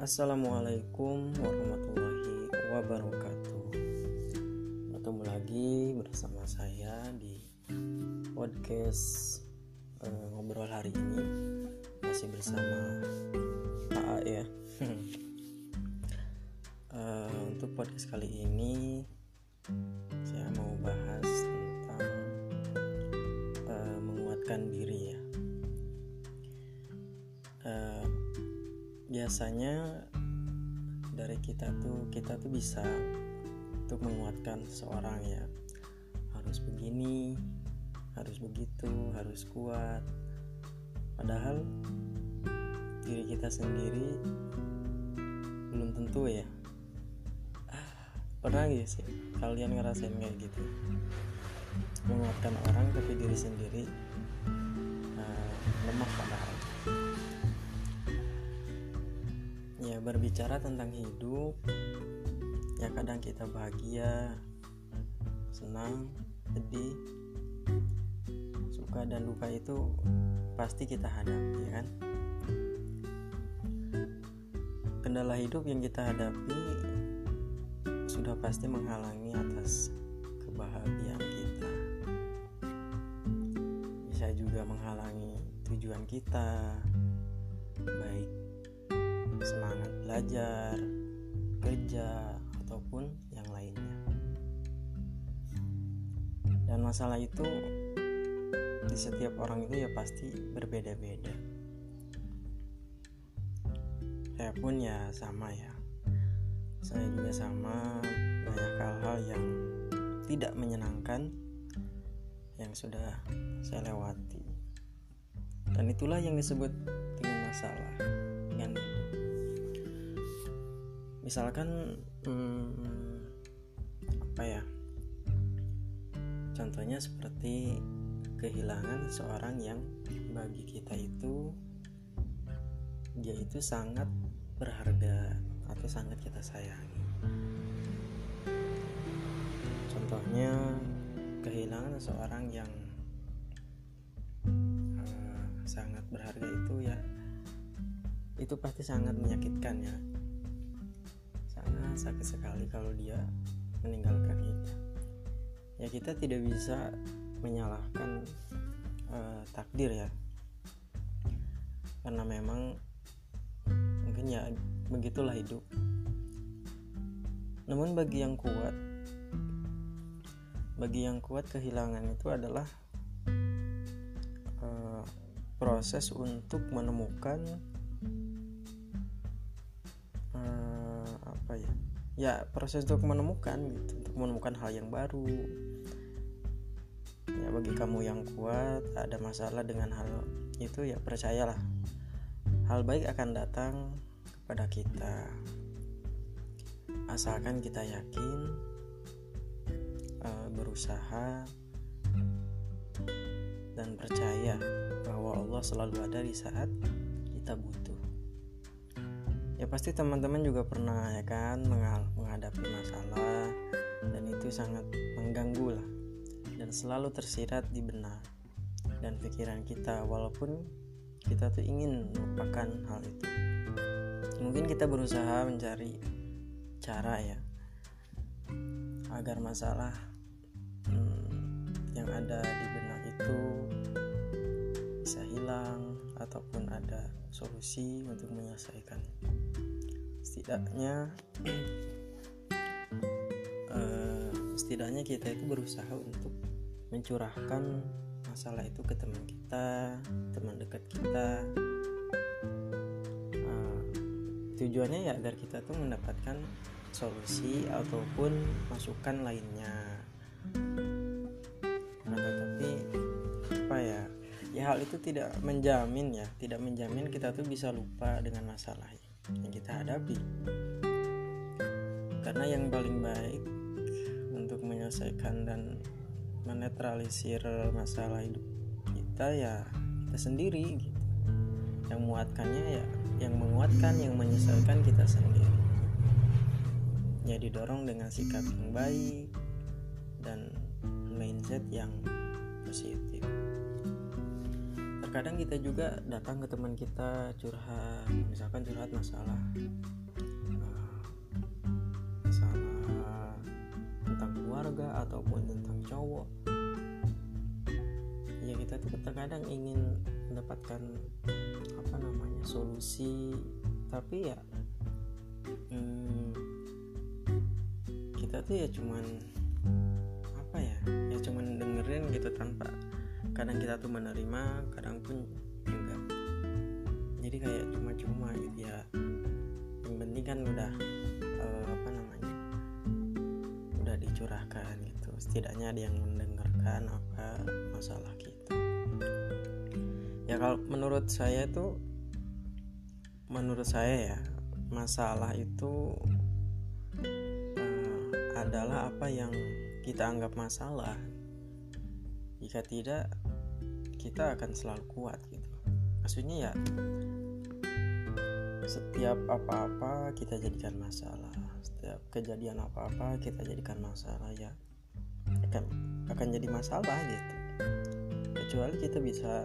Assalamualaikum warahmatullahi wabarakatuh. Bertemu lagi bersama saya di podcast uh, ngobrol hari ini. Masih bersama AA ya. Uh, Untuk podcast kali ini Saya mau bahas tentang uh, menguatkan diri biasanya dari kita tuh kita tuh bisa untuk menguatkan seseorang ya. Harus begini harus begitu harus kuat. Padahal diri kita sendiri belum tentu ya. Pernah gak sih kalian ngerasain kayak gitu? Menguatkan orang tapi diri sendiri uh, lemah padahal berbicara tentang hidup ya kadang kita bahagia senang sedih suka dan duka itu pasti kita hadapi ya kan? Kendala hidup yang kita hadapi sudah pasti menghalangi atas kebahagiaan kita. Bisa juga menghalangi tujuan kita baik semangat belajar, kerja, ataupun yang lainnya. Dan masalah itu di setiap orang itu ya pasti berbeda-beda. Saya pun ya sama ya. Saya juga sama banyak hal-hal yang tidak menyenangkan yang sudah saya lewati. Dan itulah yang disebut dengan masalah dengan misalkan hmm, apa ya contohnya seperti kehilangan seorang yang bagi kita itu dia itu sangat berharga atau sangat kita sayangi. Contohnya kehilangan seorang yang uh, sangat berharga itu ya itu pasti sangat menyakitkan ya sakit sekali kalau dia meninggalkan kita. Ya kita tidak bisa menyalahkan uh, takdir ya. Karena memang mungkin ya begitulah hidup. Namun bagi yang kuat bagi yang kuat kehilangan itu adalah uh, proses untuk menemukan ya proses untuk menemukan gitu untuk menemukan hal yang baru. Ya bagi kamu yang kuat ada masalah dengan hal itu ya percayalah hal baik akan datang kepada kita. Asalkan kita yakin uh, berusaha dan percaya bahwa Allah selalu ada di saat kita butuh ya pasti teman-teman juga pernah ya kan menghadapi masalah dan itu sangat mengganggu lah dan selalu tersirat di benak dan pikiran kita walaupun kita tuh ingin melupakan hal itu. Mungkin kita berusaha mencari cara ya agar masalah hmm, yang ada di benak itu bisa hilang ataupun ada solusi untuk menyelesaikan setidaknya uh, setidaknya kita itu berusaha untuk mencurahkan masalah itu ke teman kita teman dekat kita. Uh, tujuannya ya agar kita tuh mendapatkan solusi ataupun masukan lainnya. Nah tetapi apa ya? Ya hal itu tidak menjamin ya tidak menjamin kita tuh bisa lupa dengan masalah yang kita hadapi. Karena yang paling baik untuk menyelesaikan dan menetralisir masalah hidup kita ya kita sendiri gitu. Yang menguatkannya ya yang menguatkan yang menyesuaikan kita sendiri. Ya didorong dengan sikap yang baik dan mindset yang positif terkadang kita juga datang ke teman kita curhat. Misalkan curhat masalah uh, masalah tentang keluarga ataupun tentang cowok. Ya kita tuh terkadang ingin mendapatkan apa namanya solusi. Tapi ya hmm, kita tuh ya cuman apa ya ya cuman dengerin gitu tanpa kadang kita tuh menerima kadang pun juga. Jadi kayak cuma-cuma gitu ya. Yang penting kan udah uh, apa namanya udah dicurahkan gitu. Setidaknya ada yang mendengarkan apa masalah kita. Ya kalau menurut saya tuh menurut saya ya masalah itu uh, adalah apa yang kita anggap masalah. Jika tidak kita akan selalu kuat gitu. Maksudnya ya setiap apa-apa kita jadikan masalah. Setiap kejadian apa-apa kita jadikan masalah ya. Akan akan jadi masalah gitu. Kecuali kita bisa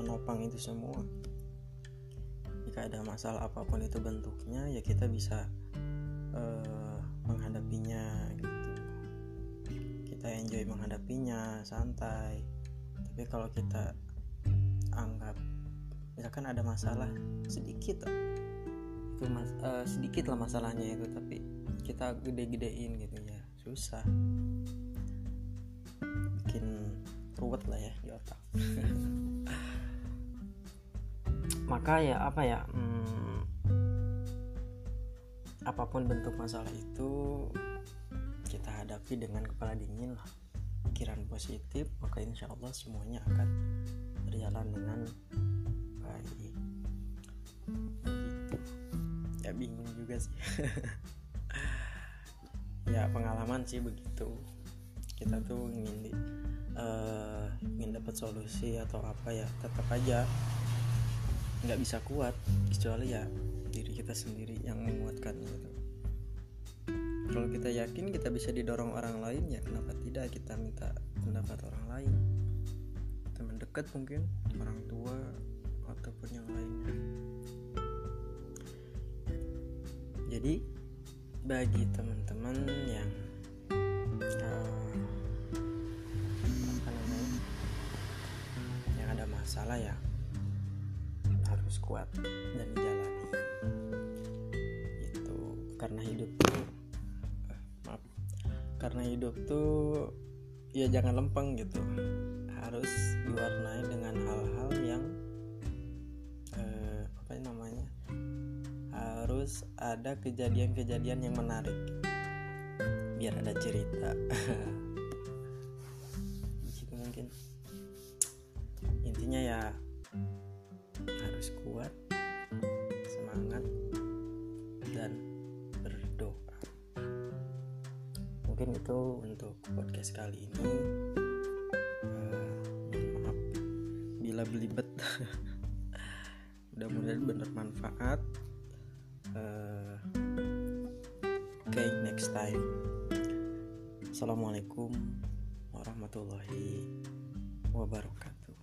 menopang itu semua. Jika ada masalah apa pun itu bentuknya ya kita bisa uh, menghadapinya gitu. Kita enjoy menghadapinya santai tapi kalau kita anggap misalkan ada masalah sedikit itu mas, uh, sedikit lah masalahnya itu tapi kita gede-gedein gitu ya susah. Bikin ruwet lah ya di otak. Maka ya apa ya hmm, apa pun bentuk masalah itu kita hadapi dengan kepala dingin lah pikiran positif maka insya Allah semuanya akan berjalan dengan baik. Gitu ya bingung juga sih. Ya pengalaman sih begitu. Kita tuh ingin di, uh, ingin dapat solusi atau apa ya tetap aja nggak bisa kuat kecuali ya diri kita sendiri yang menguatkan gitu. Kalau kita yakin kita bisa didorong orang lain ya kenapa tidak kita minta pendapat orang lain. Teman dekat mungkin orang tua ataupun yang lainnya. Jadi bagi teman-teman yang uh, apa namanya yang ada masalah ya harus kuat dan dijalani. Itu karena hidup karena hidup tuh ya jangan lempeng gitu. Harus diwarnai dengan hal-hal yang eh, apa namanya? Harus ada kejadian-kejadian yang menarik. Biar ada cerita. Mungkin. Intinya ya harus kuat mungkin itu untuk podcast kali ini. Uh, maaf bila belibet. Mudah-mudahan benar manfaat oke okay, next time. Assalamualaikum warahmatullahi wabarakatuh